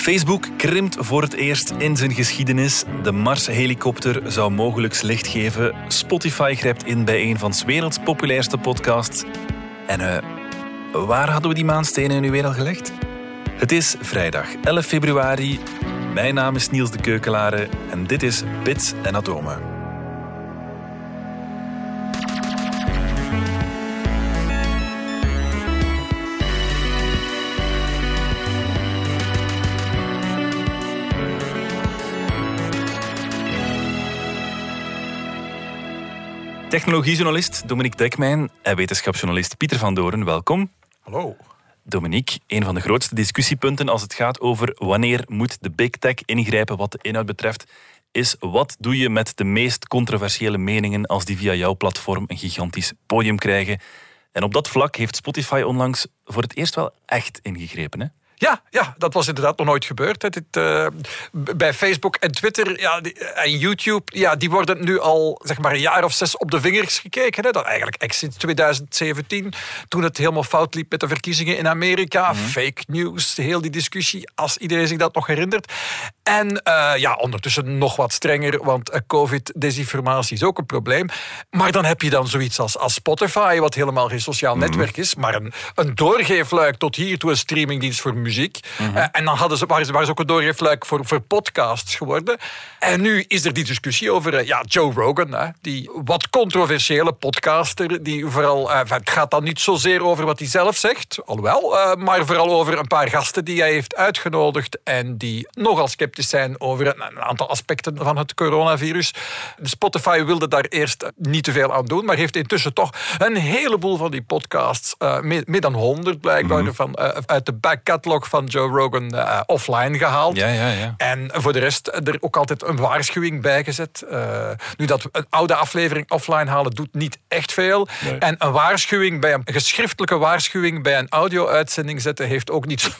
Facebook krimpt voor het eerst in zijn geschiedenis. De Mars-helikopter zou mogelijk licht geven. Spotify grijpt in bij een van 's werelds populairste podcasts. En uh, waar hadden we die maanstenen nu weer al gelegd? Het is vrijdag 11 februari. Mijn naam is Niels de Keukelare en dit is Bits en Atomen. Technologiejournalist Dominique Dekmijn en wetenschapsjournalist Pieter van Doren, welkom. Hallo. Dominique, een van de grootste discussiepunten als het gaat over wanneer moet de big tech ingrijpen wat de inhoud betreft, is wat doe je met de meest controversiële meningen als die via jouw platform een gigantisch podium krijgen. En op dat vlak heeft Spotify onlangs voor het eerst wel echt ingegrepen. Hè? Ja, ja, dat was inderdaad nog nooit gebeurd. Dit, uh, bij Facebook en Twitter ja, en YouTube, ja, die worden nu al zeg maar, een jaar of zes op de vingers gekeken. Hè. Dat eigenlijk echt sinds 2017, toen het helemaal fout liep met de verkiezingen in Amerika. Mhm. Fake news, heel die discussie, als iedereen zich dat nog herinnert. En uh, ja, ondertussen nog wat strenger, want uh, covid-desinformatie is ook een probleem. Maar dan heb je dan zoiets als, als Spotify, wat helemaal geen sociaal mhm. netwerk is, maar een, een doorgeefluik tot hier toe een streamingdienst voor muziek muziek. Mhm. Eh, en dan hadden ze, waren, ze, waren ze ook een doorgeefluik voor, voor podcasts geworden. En nu is er die discussie over uh, ja, Joe Rogan, hè, die wat controversiële podcaster. Die vooral, uh, het gaat dan niet zozeer over wat hij zelf zegt, alhoewel, maar vooral over een paar gasten die hij heeft uitgenodigd en die nogal sceptisch zijn over een, aantal aspecten van het coronavirus. Spotify wilde daar eerst niet te veel aan doen, maar heeft intussen toch een heleboel van die podcasts, meer, dan honderd blijkbaar, mm van, uit de back catalog van Joe Rogan uh, offline gehaald. Ja, ja, ja. En voor de rest er ook altijd een waarschuwing bij gezet. Uh, nu, dat een oude aflevering offline halen doet niet echt veel. En een waarschuwing bij een, geschriftelijke waarschuwing bij een audio-uitzending zetten heeft ook niet zo,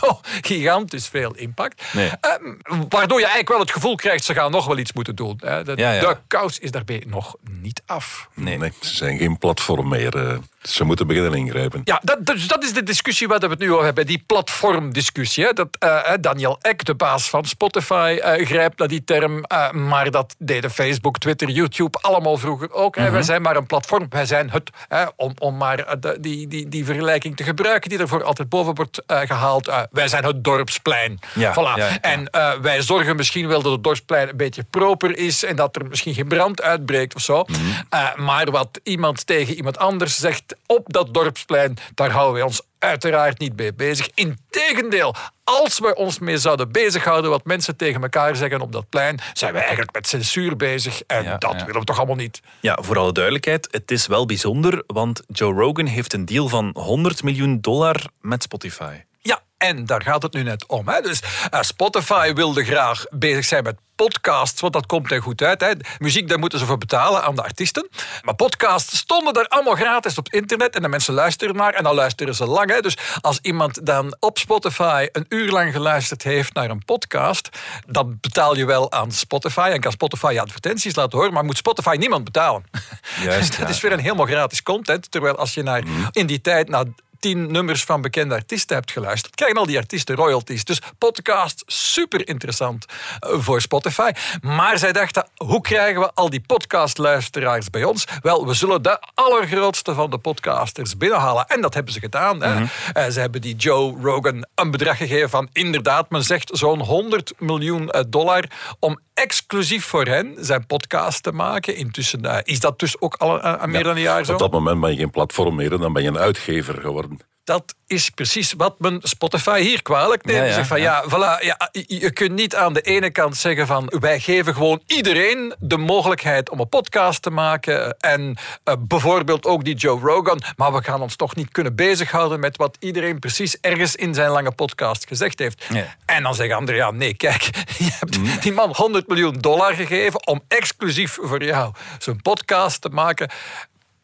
zo gigantisch veel impact. Nee. Uh, waardoor je eigenlijk wel het gevoel krijgt, ze gaan nog wel iets moeten doen. De, de kous is daarbij nog niet af. Nee, nee ze zijn geen platform meer. Ze moeten beginnen ingrijpen. Ja, dat, dus dat is de discussie waar we het nu over hebben. Die platformdiscussie. Dat, uh, Daniel Eck, de baas van Spotify, uh, grijpt naar die term. Uh, maar dat deden Facebook, Twitter, YouTube allemaal vroeger ook. Wij zijn maar een platform. Wij zijn het, om, om maar de, die, die, die vergelijking te gebruiken die ervoor altijd boven wordt gehaald. wij zijn het dorpsplein. Ja, voilà. Ja, en wij zorgen misschien wel dat het dorpsplein een beetje proper is en dat er misschien geen brand uitbreekt of zo. Mhm. maar wat iemand tegen iemand anders zegt op dat dorpsplein, daar houden wij ons uiteraard niet mee bezig. Integendeel, als we ons mee zouden bezighouden wat mensen tegen elkaar zeggen op dat plein, zijn we eigenlijk met censuur bezig en dat willen we toch allemaal niet. Ja, voor alle duidelijkheid, het is wel bijzonder, want Joe Rogan heeft een deal van 100 miljoen dollar met Spotify. Ja, en daar gaat het nu net om. Hè. Dus uh, Spotify wilde graag bezig zijn met podcasts, want dat komt er goed uit. Hè. Muziek, daar moeten ze voor betalen aan de artiesten. Maar podcasts stonden daar allemaal gratis op het internet en de mensen luisteren naar en dan luisteren ze lang. Hè. Dus als iemand dan op Spotify een uur lang geluisterd heeft naar een podcast, dan betaal je wel aan Spotify en kan Spotify advertenties laten horen, maar moet Spotify niemand betalen. Juist, dat is weer een helemaal gratis content. Terwijl als je naar, mhm. in die tijd naar tien nummers van bekende artiesten hebt geluisterd, krijgen al die artiesten royalties. Dus podcast, super interessant eh, voor Spotify. Maar zij dachten, hoe krijgen we al die podcastluisteraars bij ons? Wel, we zullen de allergrootste van de podcasters binnenhalen. En dat hebben ze gedaan. Mm Ze hebben die Joe Rogan een bedrag gegeven van inderdaad, men zegt zo'n 100 miljoen eh, dollar om exclusief voor hen zijn podcast te maken. Intussen is dat dus ook al meer dan een jaar zo. Op dat moment ben je geen platform meer, dan ben je een uitgever geworden dat is precies wat men Spotify hier kwalijk neemt. Ja, ja, van, ja. voilà, ja, je kunt niet aan de ene kant zeggen van wij geven gewoon iedereen de mogelijkheid om een podcast te maken en uh, bijvoorbeeld ook die Joe Rogan, maar we gaan ons toch niet kunnen bezighouden met wat iedereen precies ergens in zijn lange podcast gezegd heeft. En dan zeggen anderen, ja nee, kijk, je hebt mm. die man 100 miljoen dollar gegeven om exclusief voor jou zo'n podcast te maken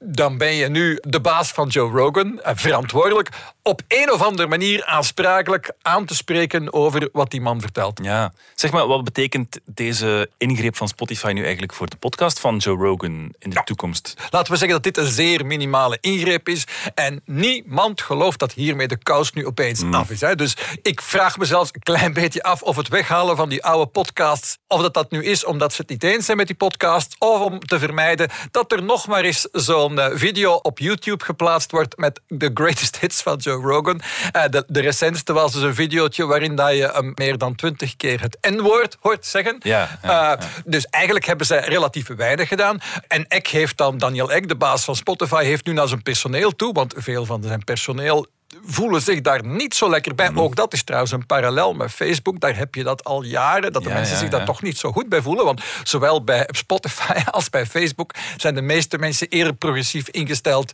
dan ben je nu de baas van Joe Rogan, eh, verantwoordelijk, op een of andere manier aansprakelijk aan te spreken over wat die man vertelt. Ja. Zeg maar, wat betekent deze ingreep van Spotify nu eigenlijk voor de podcast van Joe Rogan in de toekomst? Laten we zeggen dat dit een zeer minimale ingreep is. En niemand gelooft dat hiermee de kous nu opeens af is. Hè. Dus ik vraag me zelfs een klein beetje af of het weghalen van die oude podcasts, of dat dat nu is omdat ze het niet eens zijn met die podcast, of om te vermijden dat er nog maar eens zo'n eh, video op YouTube geplaatst wordt met de greatest hits van Joe Rogan. Eh, de, de recentste was dus een videootje waarin dat je hem meer dan twintig keer het N-woord hoort zeggen. Ja, ja, Eh, Dus eigenlijk hebben zij relatief weinig gedaan. En Eck heeft dan, Daniel Eck, de baas van Spotify, heeft nu naar zijn personeel toe, want veel van zijn personeel voelen zich daar niet zo lekker bij. Mhm. Ook dat is trouwens een parallel met Facebook. Daar heb je dat al jaren, dat de Ja, mensen ja, zich daar ja. toch niet zo goed bij voelen. Want zowel bij Spotify als bij Facebook zijn de meeste mensen eerder progressief ingesteld.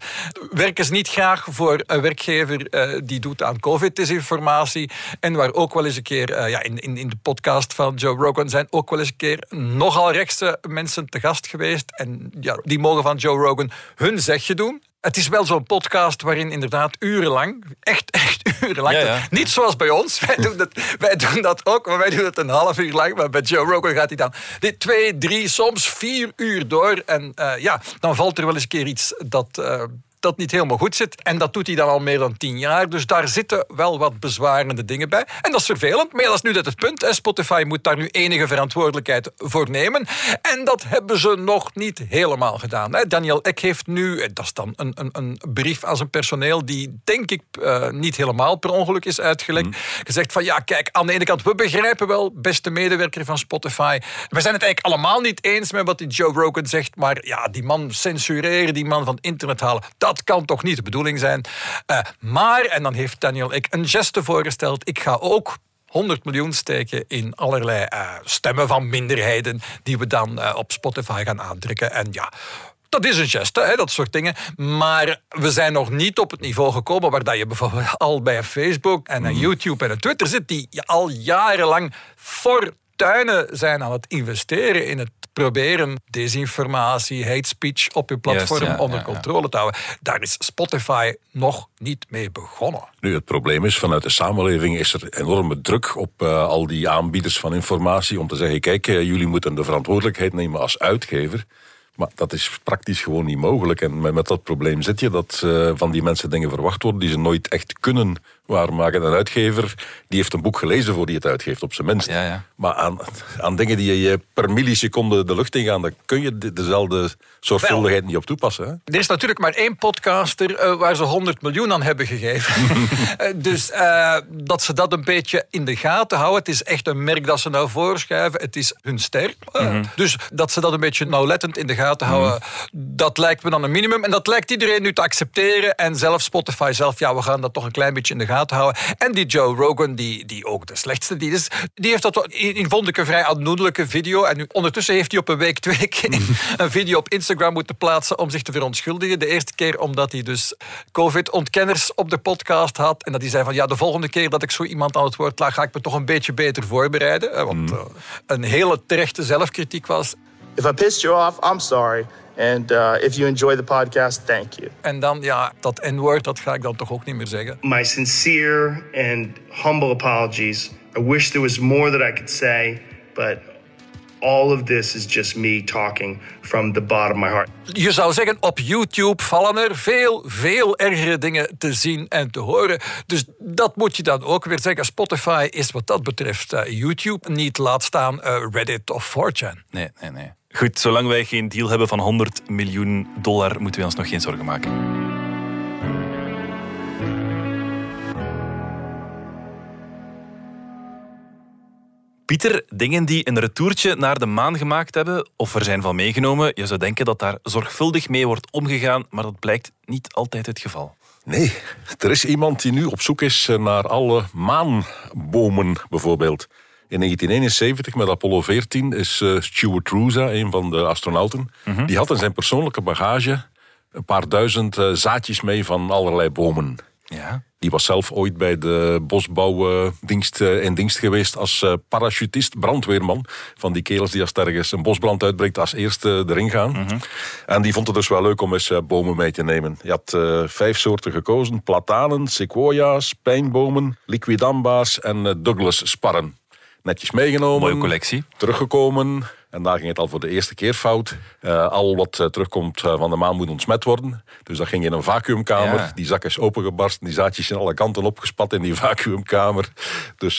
Werken ze niet graag voor een werkgever eh, die doet aan COVID-desinformatie. En waar ook wel eens een keer, eh, ja, in, in, in de podcast van Joe Rogan zijn ook wel eens een keer nogal rechtse mensen te gast geweest. En ja, die mogen van Joe Rogan hun zegje doen. Het is wel zo'n podcast waarin inderdaad urenlang, echt, echt urenlang, Ja, ja. niet zoals bij ons, wij doen, dat, wij doen dat ook, maar wij doen het een half uur lang. Maar bij Joe Rogan gaat hij dan dit twee, drie, soms vier uur door. En eh, ja, dan valt er wel eens een keer iets dat... eh, dat niet helemaal goed zit. En dat doet hij dan al meer dan tien jaar. Dus daar zitten wel wat bezwarende dingen bij. En dat is vervelend. Maar ja, dat is nu net het punt. Spotify moet daar nu enige verantwoordelijkheid voor nemen. En dat hebben ze nog niet helemaal gedaan. Daniel Eck heeft nu, eh, dat is dan een, een, een brief aan zijn personeel, die denk ik eh, niet helemaal per ongeluk is uitgelekt. Gezegd van ja, kijk, aan de ene kant, we begrijpen wel, beste medewerker van Spotify. We zijn het eigenlijk allemaal niet eens met wat die Joe Rogan zegt. Maar ja, die man censureren, die man van het internet halen, dat kan toch niet de bedoeling zijn. Eh, maar, en dan heeft Daniel Eck een geste voorgesteld. Ik ga ook 100 miljoen steken in allerlei eh, stemmen van minderheden die we dan eh, op Spotify gaan aantrekken. En ja. Dat is een geste, hè, dat soort dingen. Maar we zijn nog niet op het niveau gekomen waar dat je bijvoorbeeld al bij Facebook en een YouTube en een Twitter zit, die al jarenlang fortuinen zijn aan het investeren in het proberen desinformatie, hate speech op je platform Juist, ja, onder ja, ja. controle te houden. Daar is Spotify nog niet mee begonnen. Nu, het probleem is, vanuit de samenleving is er enorme druk op eh, al die aanbieders van informatie om te zeggen, kijk, eh, jullie moeten de verantwoordelijkheid nemen als uitgever. Maar dat is praktisch gewoon niet mogelijk. En met, met dat probleem zit je dat eh, van die mensen dingen verwacht worden die ze nooit echt kunnen waarmaken. Een uitgever die heeft een boek gelezen voor die het uitgeeft, op zijn minst. Ja, ja. Maar aan, aan dingen die je per milliseconde de lucht ingaan, daar kun je de- dezelfde zorgvuldigheid niet op toepassen. Hè? Er is natuurlijk maar één podcaster eh, waar ze 100 miljoen aan hebben gegeven. Eh, dus eh, dat ze dat een beetje in de gaten houden. Het is echt een merk dat ze nou voorschuiven. Het is hun ster. Eh, Dus dat ze dat een beetje nauwlettend in de gaten houden, dat lijkt me dan een minimum. En dat lijkt iedereen nu te accepteren. En zelfs Spotify zelf, ja, we gaan dat toch een klein beetje in de gaten houden. En die Joe Rogan, die, die ook de slechtste die is, die heeft dat in, in vond ik een vrij aandoenlijke video. En nu, ondertussen heeft hij op een week twee keer een video op Instagram moeten plaatsen om zich te verontschuldigen. De eerste keer omdat hij dus COVID-ontkenners op de podcast had. En dat hij zei van ja, de volgende keer dat ik zo iemand aan het woord laat, ga ik me toch een beetje beter voorbereiden. Eh, Want eh, een hele terechte zelfkritiek was. If I pissed you off, I'm sorry. And uh, if you enjoy the podcast, thank you. En dan, ja, dat N-woord, dat ga ik dan toch ook niet meer zeggen. my sincere and humble apologies. I wish there was more that I could say, but all of this is just me talking from the bottom of my heart. Je zou zeggen, op YouTube vallen er veel, veel ergere dingen te zien en te horen. Dus dat moet je dan ook weer zeggen. Spotify is wat dat betreft eh, YouTube, niet laat staan eh, Reddit of 4chan. Nee, nee, nee. Goed, zolang wij geen deal hebben van 100 miljoen dollar, moeten we ons nog geen zorgen maken. Pieter, dingen die een retourtje naar de maan gemaakt hebben of er zijn van meegenomen, je zou denken dat daar zorgvuldig mee wordt omgegaan, maar dat blijkt niet altijd het geval. Nee, er is iemand die nu op zoek is naar alle maanbomen, bijvoorbeeld. In 1971 met Apollo 14 is eh, Stuart Roosa, een van de astronauten, die had in zijn persoonlijke bagage een paar duizend eh, zaadjes mee van allerlei bomen. Ja. Die was zelf ooit bij de bosbouwdienst eh, in dienst geweest als parachutist, brandweerman. Van die kerels die als er ergens een bosbrand uitbreekt als eerste erin gaan. En die vond het dus wel leuk om eens bomen mee te nemen. Je had vijf soorten gekozen. Platanen, sequoia's, pijnbomen, liquidamba's en Douglas sparren. Netjes meegenomen. Mooie collectie. Teruggekomen. En daar ging het al voor de eerste keer fout. Eh, al wat eh, terugkomt eh, van de maan moet ontsmet worden. Dus dat ging in een vacuümkamer. Ja. Die zak is opengebarsten. Die zaadjes zijn alle kanten opgespat in die vacuümkamer. Dus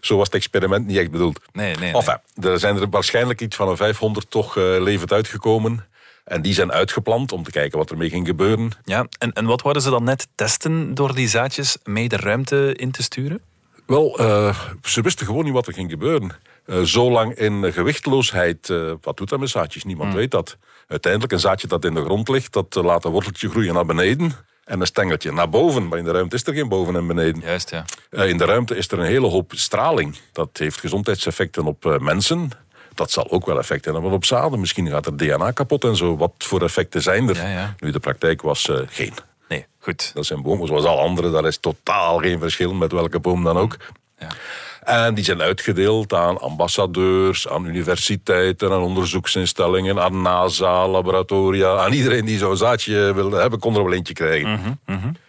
zo was het experiment niet echt bedoeld. Nee, nee, nee. Enfin, er zijn er waarschijnlijk iets van een 500 toch levend uitgekomen. En die zijn uitgeplant om te kijken wat ermee ging gebeuren. Ja, en, en wat wouden ze dan net testen door die zaadjes mee de ruimte in te sturen? Wel, eh, ze wisten gewoon niet wat er ging gebeuren. Eh, zo lang in gewichtloosheid, eh, wat doet dat met zaadjes? Niemand weet dat. Uiteindelijk een zaadje dat in de grond ligt, dat laat een worteltje groeien naar beneden. En een stengeltje naar boven. Maar in de ruimte is er geen boven en beneden. Juist, ja. In de ruimte is er een hele hoop straling. Dat heeft gezondheidseffecten op mensen. Dat zal ook wel effecten hebben op zaden. Misschien gaat er DNA kapot en zo. Wat voor effecten zijn er? Ja, ja. Nu, de praktijk was geen. Goed. Dat zijn bomen zoals al andere. Daar is totaal geen verschil met welke boom dan ook. Ja. En die zijn uitgedeeld aan ambassadeurs, aan universiteiten, aan onderzoeksinstellingen, aan NASA, laboratoria. Aan iedereen die zo'n zaadje wilde hebben, kon er wel eentje krijgen.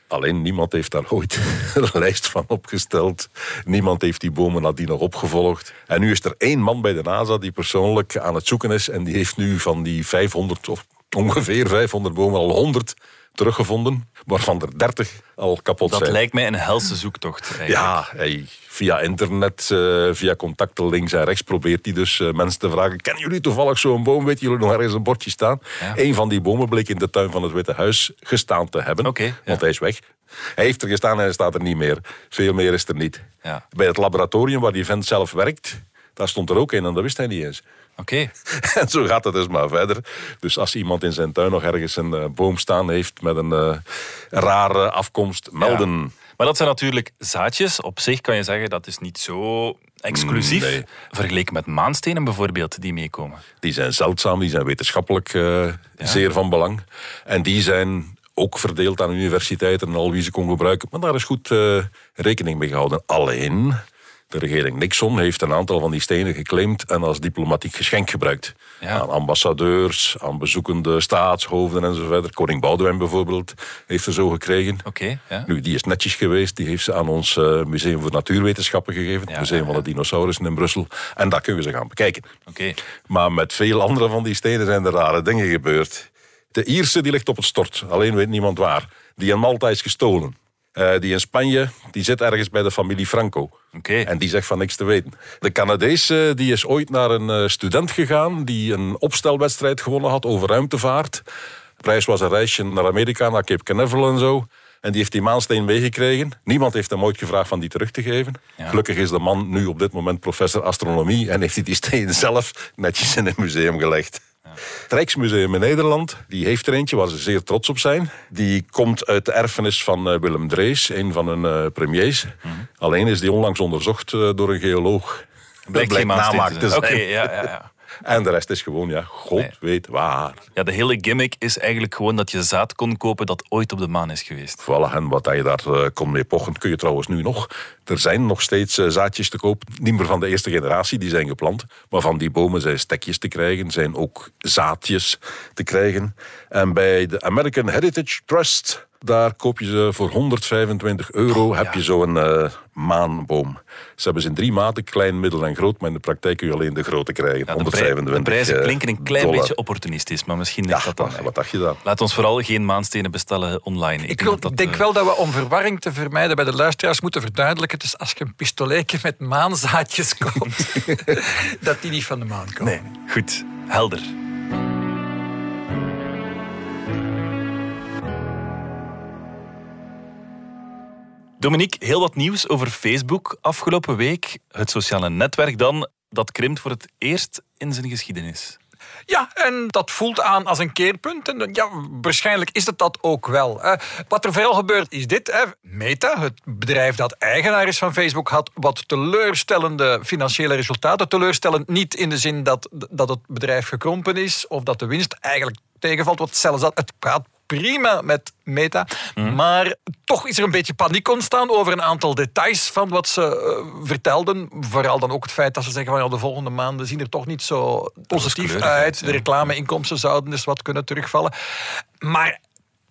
Alleen niemand heeft daar ooit een lijst van opgesteld. Niemand heeft die bomen nadien nog opgevolgd. En nu is er één man bij de NASA die persoonlijk aan het zoeken is. En die heeft nu van die 500 of ongeveer 500 bomen al 100 teruggevonden. Waarvan er 30 al kapot Dat zijn. lijkt mij een helse zoektocht. Eigenlijk. Ja, hij, via internet, eh, via contacten links en rechts probeert hij dus eh, mensen te vragen. Kennen jullie toevallig zo'n boom? Weet jullie nog ergens een bordje staan? Ja. Een van die bomen bleek in de tuin van het Witte Huis gestaan te hebben. Ja. Want hij is weg. Hij heeft er gestaan en hij staat er niet meer. Veel meer is er niet. Ja. Bij het laboratorium waar die vent zelf werkt, daar stond er ook een en dat wist hij niet eens. Oké. En zo gaat het dus maar verder. Dus als iemand in zijn tuin nog ergens een eh, boom staan heeft met een eh, rare afkomst, melden. Ja. Maar dat zijn natuurlijk zaadjes. Op zich kan je zeggen dat is niet zo exclusief. Mm, nee. Vergeleken met maanstenen bijvoorbeeld die meekomen. Die zijn zeldzaam, die zijn wetenschappelijk eh, zeer van belang. En die zijn ook verdeeld aan universiteiten en al wie ze kon gebruiken. Maar daar is goed rekening mee gehouden. Alleen, de regering Nixon heeft een aantal van die stenen geclaimd en als diplomatiek geschenk gebruikt. Ja. Aan ambassadeurs, aan bezoekende staatshoofden enzovoort. Koning Boudewijn bijvoorbeeld heeft er zo gekregen. Oké, ja. Nu, die is netjes geweest. Die heeft ze aan ons eh, Museum voor Natuurwetenschappen gegeven. Het Ja, Museum van de Dinosaurussen in Brussel. En daar kunnen we ze gaan bekijken. Oké. Maar met veel andere van die stenen zijn er rare dingen gebeurd. De Ierse die ligt op het stort, alleen weet niemand waar. Die in Malta is gestolen. Eh, die in Spanje, die zit ergens bij de familie Franco. Oké. En die zegt van niks te weten. De Canadees eh, die is ooit naar een eh, student gegaan die een opstelwedstrijd gewonnen had over ruimtevaart. De prijs was een reisje naar Amerika, naar Cape Canaveral en zo. En die heeft die maansteen meegekregen. Niemand heeft hem ooit gevraagd van die terug te geven. Ja. Gelukkig is de man nu op dit moment professor astronomie en heeft hij die steen zelf netjes in een museum gelegd. Het Rijksmuseum in Nederland, die heeft er eentje waar ze zeer trots op zijn. Die komt uit de erfenis van eh, Willem Drees, een van hun eh, premiers. Mhm. Alleen is die onlangs onderzocht eh, door een geoloog. Blijkt geen maansteen namaak te zijn. Oké, ja, ja, ja. En de rest is gewoon, ja, god Nee. weet waar. Ja, de hele gimmick is eigenlijk gewoon dat je zaad kon kopen dat ooit op de maan is geweest. Voilà, en wat je daar eh, kon mee pochen, kun je trouwens nu nog. Er zijn nog steeds eh, zaadjes te koop. Niet meer van de eerste generatie, die zijn geplant. Maar van die bomen zijn stekjes te krijgen, zijn ook zaadjes te krijgen. En bij de American Heritage Trust, daar koop je ze voor 125 euro. heb je zo'n eh, maanboom. Ze hebben ze in drie maten, klein, middel en groot. Maar in de praktijk kun je alleen de grote krijgen. Ja, de, 125 prij- de prijzen eh, klinken een klein dollar. beetje opportunistisch, maar misschien Ja, dat dan. wat, wat dacht je dan? Laat ons vooral geen maanstenen bestellen online. Ik denk wil- dat denk eh, wel dat we om verwarring te vermijden bij de luisteraars moeten verduidelijken. Dus als je een pistoletje met maanzaadjes koopt, dat die niet van de maan komen. Nee, goed. Helder. Dominique, heel wat nieuws over Facebook afgelopen week. Het sociale netwerk dan, dat krimpt voor het eerst in zijn geschiedenis. Ja, en dat voelt aan als een keerpunt. En ja, waarschijnlijk is het dat ook wel. hè. Wat er vooral gebeurt is dit. Meta, het bedrijf dat eigenaar is van Facebook, had wat teleurstellende financiële resultaten. Teleurstellend niet in de zin dat, dat het bedrijf gekrompen is of dat de winst eigenlijk tegenvalt. Want zelfs dat, het gaat prima met Meta. Maar toch is er een beetje paniek ontstaan over een aantal details van wat ze uh, vertelden. Vooral dan ook het feit dat ze zeggen van ja, de volgende maanden zien er toch niet zo positief uit. De reclameinkomsten zouden dus wat kunnen terugvallen. Maar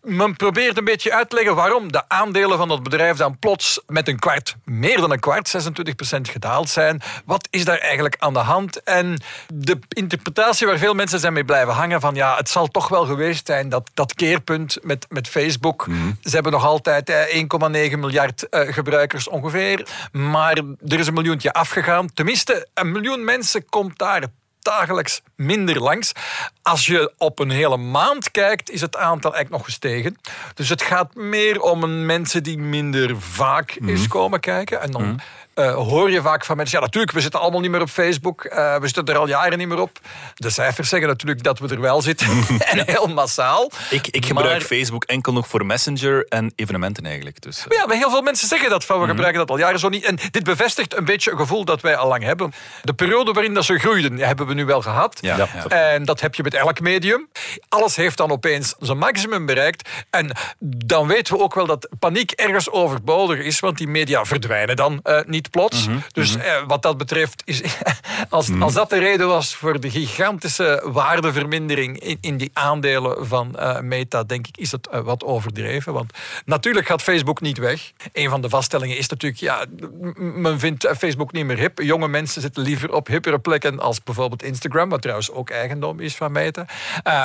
men probeert een beetje uit te leggen waarom de aandelen van dat bedrijf dan plots met een kwart, meer dan een kwart, 26% gedaald zijn. Wat is daar eigenlijk aan de hand? En de interpretatie waar veel mensen zijn mee blijven hangen van ja, het zal toch wel geweest zijn dat dat keerpunt met, met Facebook, mhm. ze hebben nog altijd 1,9 miljard uh, gebruikers ongeveer, maar er is een miljoentje afgegaan. Tenminste, een miljoen mensen komt daar dagelijks minder langs. Als je op een hele maand kijkt, is het aantal eigenlijk nog gestegen. Dus het gaat meer om mensen die minder vaak mm eens komen kijken. En dan mhm. Uh, hoor je vaak van mensen, ja natuurlijk, we zitten allemaal niet meer op Facebook. Uh, we zitten er al jaren niet meer op. De cijfers zeggen natuurlijk dat we er wel zitten. en heel massaal. Ik, ik gebruik Facebook enkel nog voor Messenger en evenementen eigenlijk. Dus, uh. Ja, maar heel veel mensen zeggen dat van, we mhm. gebruiken dat al jaren zo niet. En dit bevestigt een beetje een gevoel dat wij al lang hebben. De periode waarin dat ze groeiden, hebben we nu wel gehad. Ja. Ja. En dat heb je met elk medium. Alles heeft dan opeens zijn maximum bereikt. En dan weten we ook wel dat paniek ergens overbodig is, want die media verdwijnen dan niet plots. Mhm, dus mhm. eh, wat dat betreft, is, als, mhm. als dat de reden was voor de gigantische waardevermindering in, in die aandelen van uh, Meta, denk ik, is het uh, wat overdreven. Want natuurlijk gaat Facebook niet weg. Een van de vaststellingen is natuurlijk, ja, men vindt Facebook niet meer hip. Jonge mensen zitten liever op hippere plekken als bijvoorbeeld Instagram, wat trouwens ook eigendom is van Meta.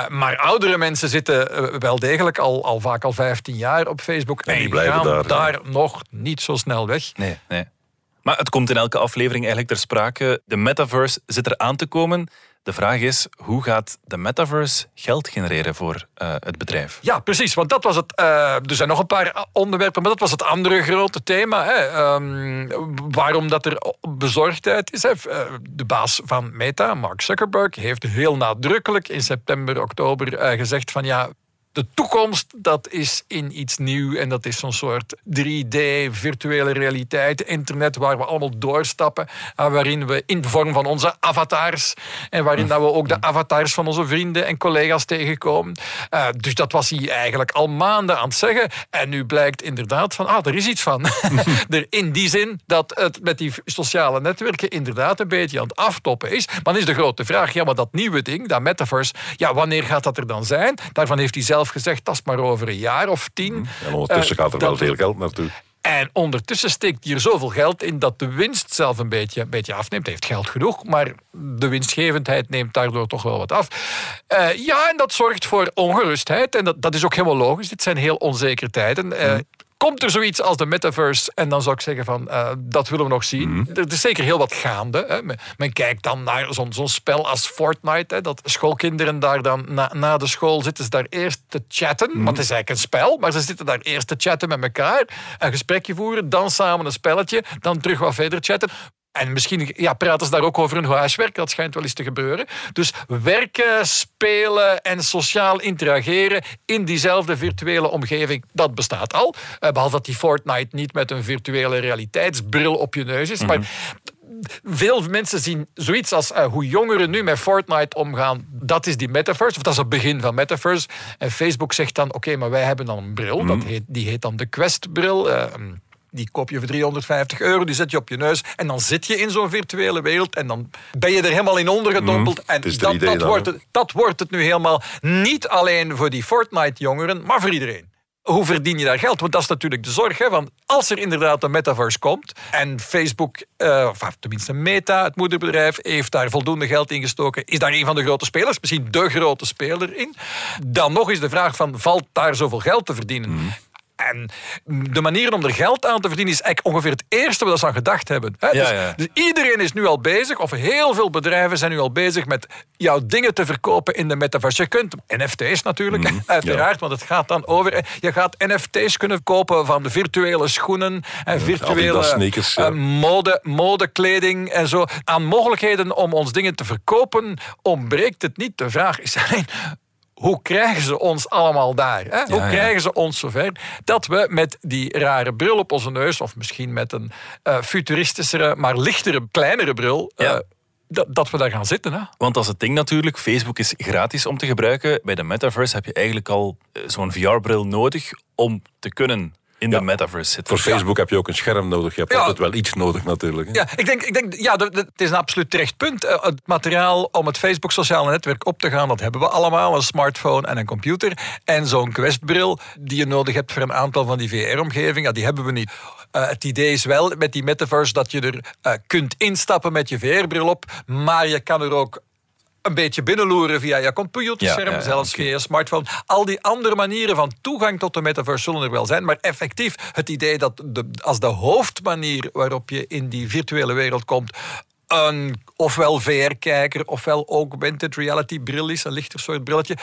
maar oudere mensen zitten wel degelijk al, al vaak al 15 jaar op Facebook. En, die blijven gaan daar, daar nog niet zo snel weg. Nee, nee. Maar het komt in elke aflevering eigenlijk ter sprake. De metaverse zit er aan te komen. De vraag is, hoe gaat de metaverse geld genereren voor uh, het bedrijf? Ja, precies. Want dat was het. Uh, er zijn nog een paar onderwerpen, maar dat was het andere grote thema. Hè. Um, waarom dat er bezorgdheid is. Hè. Eh, de baas van Meta, Mark Zuckerberg, heeft heel nadrukkelijk in september, oktober gezegd van ja, de toekomst, dat is in iets nieuw en dat is zo'n soort 3D, virtuele realiteit, internet waar we allemaal doorstappen, waarin we in de vorm van onze avatars en waarin dat we ook de avatars van onze vrienden en collega's tegenkomen. Uh, dus dat was hij eigenlijk al maanden aan het zeggen en nu blijkt inderdaad van, ah, er is iets van. er in die zin dat het met die sociale netwerken inderdaad een beetje aan het aftoppen is. Maar dan is de grote vraag, ja, maar dat nieuwe ding, dat metaverse, ja, wanneer gaat dat er dan zijn? Daarvan heeft hij zelf gezegd, dat is maar over een jaar of tien. Mm. En ondertussen gaat er wel veel geld naartoe. En ondertussen steekt hij er zoveel geld in dat de winst zelf een beetje, een beetje afneemt. Hij heeft geld genoeg, maar de winstgevendheid neemt daardoor toch wel wat af. Uh, ja, en dat zorgt voor ongerustheid. En dat, dat is ook helemaal logisch. Dit zijn heel onzekere tijden. Uh, komt er zoiets als de metaverse? En dan zou ik zeggen van, uh, dat willen we nog zien. Mm Er is zeker heel wat gaande. Hè. Men, men, kijkt dan naar zo'n spel als Fortnite. Hè, dat schoolkinderen daar dan na, na, de school zitten ze daar eerst te chatten. Mm Want het is eigenlijk een spel, maar ze zitten daar eerst te chatten met elkaar. Een gesprekje voeren, dan samen een spelletje, dan terug wat verder chatten. En misschien ja, praten ze daar ook over hun huiswerk. Dat schijnt wel eens te gebeuren. Dus werken, spelen en sociaal interageren in diezelfde virtuele omgeving, dat bestaat al. Eh, behalve dat die Fortnite niet met een virtuele realiteitsbril op je neus is. Maar mhm. veel mensen zien zoiets als uh, hoe jongeren nu met Fortnite omgaan. Dat is die metaverse, of dat is het begin van metaverse. En Facebook zegt dan, oké, maar wij hebben dan een bril. dat mhm. heet, die heet dan de Quest-bril. Uh, die koop je voor 350 euro, die zet je op je neus. En dan zit je in zo'n virtuele wereld en dan ben je er helemaal in ondergedompeld. Mm, en dat, dat, wordt het, dat wordt het nu helemaal niet alleen voor die Fortnite-jongeren, maar voor iedereen hoe verdien je daar geld? Want dat is natuurlijk de zorg. Hè? Want als er inderdaad een metaverse komt en Facebook, uh, of tenminste Meta, het moederbedrijf, heeft daar voldoende geld in gestoken, is daar een van de grote spelers, misschien de grote speler in, dan nog is de vraag van, valt daar zoveel geld te verdienen? Mm. En de manier om er geld aan te verdienen is eigenlijk ongeveer het eerste wat we aan gedacht hebben. Hè? dus, dus, iedereen is nu al bezig, of heel veel bedrijven zijn nu al bezig met jouw dingen te verkopen in de metaverse. Je kunt NFT's natuurlijk, mhm. uiteraard, want het gaat dan over. Je gaat NFT's kunnen kopen van de virtuele schoenen en virtuele sneakers, uh, mode, modekleding en zo. Aan mogelijkheden om ons dingen te verkopen ontbreekt het niet. De vraag is alleen hoe krijgen ze ons allemaal daar? Hè? hoe krijgen ze ons zover dat we met die rare bril op onze neus, of misschien met een uh, futuristischere, maar lichtere, kleinere bril, uh, dat, dat we daar gaan zitten. Hè? Want dat is het ding natuurlijk. Facebook is gratis om te gebruiken. Bij de metaverse heb je eigenlijk al eh, zo'n VR-bril nodig om te kunnen in de metaverse zitten. Voor Facebook heb je ook een scherm nodig. Je hebt altijd wel iets nodig natuurlijk. hè. Ja, ik denk, ik denk ja, het is een absoluut terecht punt. Eh, Het materiaal om het Facebook sociale netwerk op te gaan, dat hebben we allemaal. Een smartphone en een computer. En zo'n Quest-bril die je nodig hebt voor een aantal van die VR-omgevingen, ja, die hebben we niet. Eh, het idee is wel met die metaverse dat je er eh, kunt instappen met je VR-bril op, maar je kan er ook een beetje binnenloeren via je computerscherm, Ja, zelfs via je smartphone. Al die andere manieren van toegang tot de metaverse zullen er wel zijn. Maar effectief, het idee dat de, als de hoofdmanier waarop je in die virtuele wereld komt. Een ofwel VR-kijker ofwel augmented reality bril is, een lichter soort brilletje.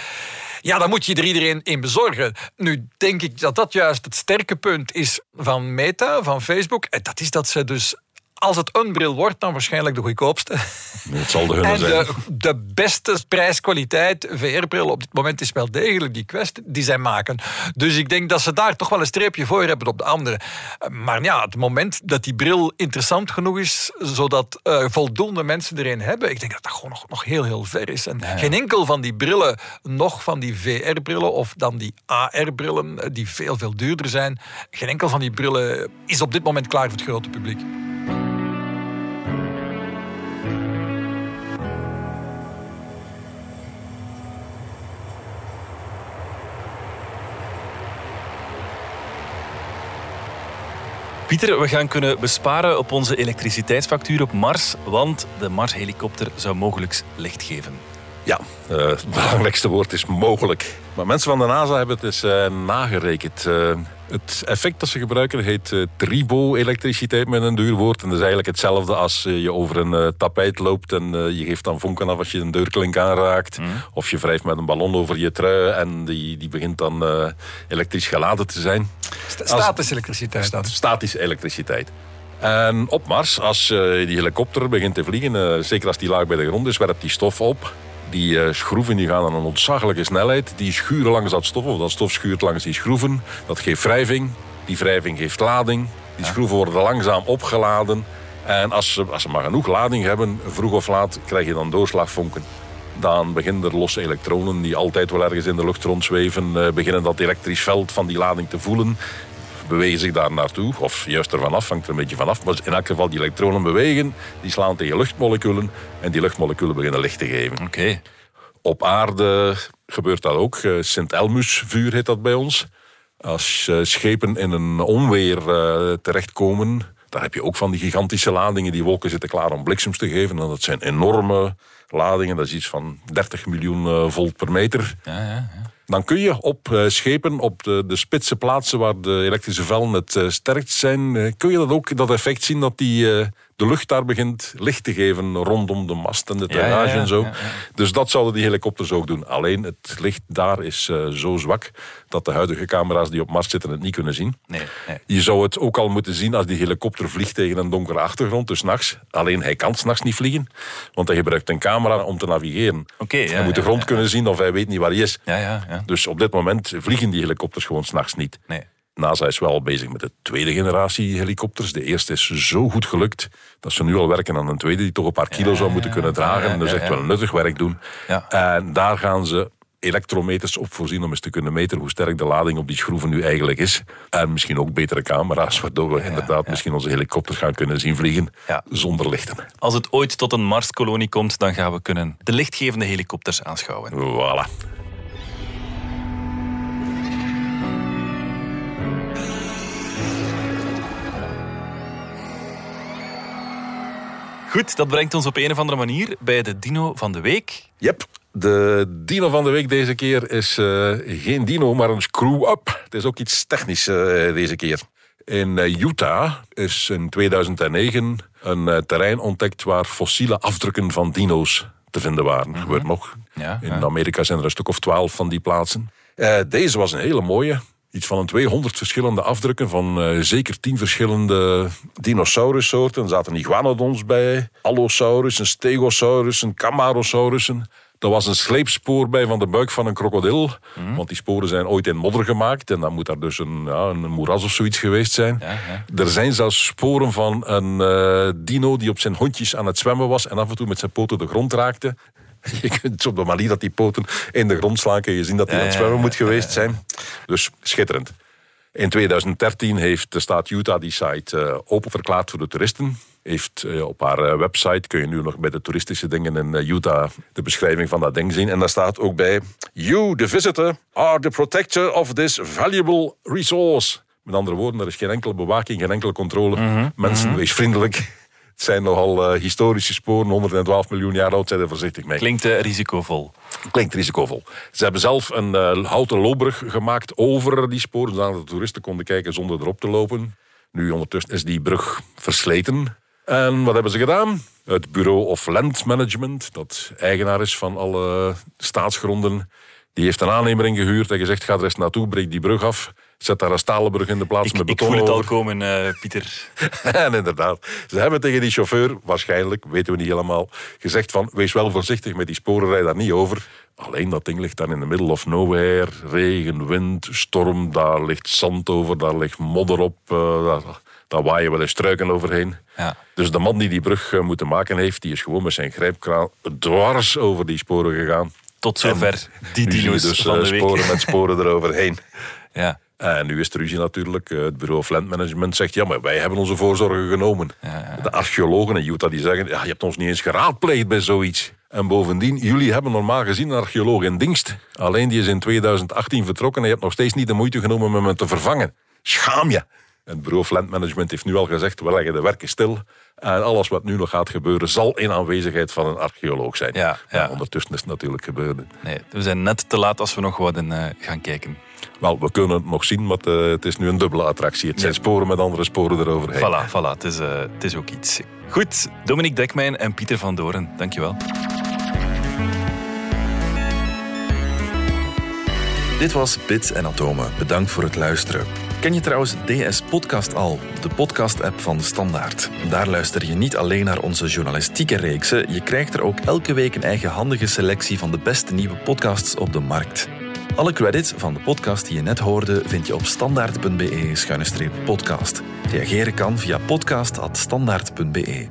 Ja, dan moet je er iedereen in bezorgen. Nu denk ik dat dat juist het sterke punt is van Meta, van Facebook. En dat is dat ze dus, als het een bril wordt, dan waarschijnlijk de goedkoopste. Het zal de hunne En zijn. de, de beste prijskwaliteit VR-bril op dit moment is wel degelijk die Quest die zij maken. Dus ik denk dat ze daar toch wel een streepje voor hebben op de andere. Maar ja, het moment dat die bril interessant genoeg is, zodat eh, voldoende mensen er een hebben, ik denk dat dat gewoon nog, nog heel, heel ver is. En geen enkel van die brillen, nog van die VR-brillen of dan die AR-brillen, eh, die veel, veel duurder zijn, geen enkel van die brillen is op dit moment klaar voor het grote publiek. Pieter, we gaan kunnen besparen op onze elektriciteitsfactuur op Mars, want de Mars-helikopter zou mogelijk licht geven. Ja, eh, het belangrijkste woord is mogelijk. Maar mensen van de NASA hebben het eens eh, nagerekend. Eh, het effect dat ze gebruiken heet eh, tribo-elektriciteit met een duur woord. En dat is eigenlijk hetzelfde als eh, je over een eh, tapijt loopt en eh, je geeft dan vonken af als je een deurklink aanraakt. Of je wrijft met een ballon over je trui en die, die begint dan eh, elektrisch geladen te zijn. Statische elektriciteit dan. Statische elektriciteit. En op Mars, als eh, die helikopter begint te vliegen, eh, zeker als die laag bij de grond is, werpt die stof op. Die eh, schroeven die gaan aan een ontzaglijke snelheid. Die schuren langs dat stof, of dat stof schuurt langs die schroeven. Dat geeft wrijving. Die wrijving geeft lading. Die schroeven worden langzaam opgeladen. En als ze, als ze maar genoeg lading hebben, vroeg of laat, krijg je dan doorslagvonken. Dan beginnen er losse elektronen die altijd wel ergens in de lucht rondzweven, eh, beginnen dat elektrisch veld van die lading te voelen bewegen zich daar naartoe, of juist ervan af, hangt er een beetje vanaf. Maar in elk geval, die elektronen bewegen, die slaan tegen luchtmoleculen en die luchtmoleculen beginnen licht te geven. Oké. Op aarde gebeurt dat ook. Eh, Sint-Elmus-vuur heet dat bij ons. Als eh, schepen in een onweer eh, terechtkomen, dan heb je ook van die gigantische ladingen. Die wolken zitten klaar om bliksems te geven. En dat zijn enorme ladingen. Dat is iets van 30 miljoen volt per meter. Ja, ja, ja. Dan kun je op eh, schepen, op de, de spitse plaatsen waar de elektrische velden het eh, sterkst zijn, eh, kun je dat ook, dat effect zien dat die, de lucht daar begint licht te geven rondom de mast en de ja, ja, en zo. Dus dat zouden die helikopters ook doen. Alleen het licht daar is eh, zo zwak dat de huidige camera's die op Mars zitten het niet kunnen zien. Nee, nee. Je zou het ook al moeten zien als die helikopter vliegt tegen een donkere achtergrond, dus nachts. Alleen hij kan s'nachts niet vliegen, want hij gebruikt een camera om te navigeren. Ja, hij moet de grond kunnen zien of hij weet niet waar hij is. Ja, ja, ja. Dus op dit moment vliegen die helikopters gewoon s'nachts niet. Nee. NASA is wel bezig met de tweede generatie helikopters. De eerste is zo goed gelukt dat ze nu al werken aan een tweede die toch een paar kilo zou moeten kunnen dragen. en dat is echt wel nuttig werk doen. En daar gaan ze elektrometers op voorzien om eens te kunnen meten hoe sterk de lading op die schroeven nu eigenlijk is. En misschien ook betere camera's, waardoor we inderdaad misschien onze helikopters gaan kunnen zien vliegen Ja. zonder lichten. Als het ooit tot een Marskolonie komt, dan gaan we kunnen de lichtgevende helikopters aanschouwen. Voilà. Goed, dat brengt ons op een of andere manier bij de dino van de week. Yep. De dino van de week deze keer is eh, geen dino, maar een screw-up. Het is ook iets technisch eh, deze keer. In eh, Utah is in 2009 een terrein ontdekt waar fossiele afdrukken van dino's te vinden waren. Dat gebeurt nog. Ja, in ja. Amerika zijn er een stuk of twaalf van die plaatsen. Deze was een hele mooie. Iets van een 200 verschillende afdrukken van eh, zeker 10 verschillende dinosaurussoorten. Er zaten iguanodons bij, allosaurus, een stegosaurus, een camarosaurus. Er was een sleepspoor bij van de buik van een krokodil. Mhm. Want die sporen zijn ooit in modder gemaakt. En dan moet daar dus een, ja, een moeras of zoiets geweest zijn. Ja, ja. Er zijn zelfs sporen van een eh, dino die op zijn hondjes aan het zwemmen was. En af en toe met zijn poten de grond raakte. Je kunt op de manier dat die poten in de grond slaan... kun je zien dat hij aan het zwemmen moet geweest zijn. Dus schitterend. In 2013 heeft de staat Utah die site eh, open verklaard voor de toeristen. Heeft eh, op haar eh, website, kun je nu nog bij de toeristische dingen in Utah de beschrijving van dat ding zien. En daar staat ook bij: You, the visitor, are the protector of this valuable resource. Met andere woorden, er is geen enkele bewaking, geen enkele controle. Mensen, wees vriendelijk. Het zijn nogal eh, historische sporen, 112 miljoen jaar oud, zijn er voorzichtig mee. Klinkt eh, risicovol. Klinkt risicovol. Ze hebben zelf een eh, houten loopbrug gemaakt over die sporen, zodat de toeristen konden kijken zonder erop te lopen. Nu ondertussen is die brug versleten. En wat hebben ze gedaan? Het Bureau of Land Management, dat eigenaar is van alle staatsgronden, die heeft een aannemer ingehuurd en gezegd, ga er eens naartoe, breek die brug af, zet daar een stalen brug in de plaats Ik, met ik beton voel het al komen, eh, Pieter. En inderdaad, ze hebben tegen die chauffeur, waarschijnlijk, weten we niet helemaal, gezegd van, wees wel voorzichtig met die sporen, rij daar niet over. Alleen dat ding ligt dan in the middle of nowhere. Regen, wind, storm, daar ligt zand over, daar ligt modder op. eh, daar, daar waaien wel eens struiken overheen. Ja. Dus de man die die brug eh, moeten maken heeft, die is gewoon met zijn grijpkraan dwars over die sporen gegaan. Tot zover die je dino's dus van de week. sporen met sporen eroverheen. Ja. En nu is de ruzie natuurlijk. Eh, Het bureau of Land Management zegt, ja, maar wij hebben onze voorzorgen genomen. De archeologen in Utah die zeggen, ja, je hebt ons niet eens geraadpleegd bij zoiets. En bovendien, jullie hebben normaal gezien een archeoloog in dienst. Alleen die is in 2018 vertrokken en je hebt nog steeds niet de moeite genomen om hem te vervangen. Schaam je! Het bureau of Land Management heeft nu al gezegd, we leggen de werken stil. En alles wat nu nog gaat gebeuren, zal in aanwezigheid van een archeoloog zijn. Ja, ja. Maar ondertussen is het natuurlijk gebeurd. Nee, we zijn net te laat als we nog wouden eh, gaan kijken. Wel, we kunnen het nog zien, maar eh, het is nu een dubbele attractie. Het zijn sporen met andere sporen eroverheen. Voilà, voilà. Het is, eh, het is ook iets. Goed, Dominique Dekmijn en Pieter van Doren. Dankjewel. Dit was Bits en Atomen. Bedankt voor het luisteren. Ken je trouwens DS Podcast al, de podcast-app van Standaard? Daar luister je niet alleen naar onze journalistieke reeksen, je krijgt er ook elke week een eigenhandige selectie van de beste nieuwe podcasts op de markt. Alle credits van de podcast die je net hoorde vind je op standaard.be-podcast. Reageren kan via podcast.standaard.be.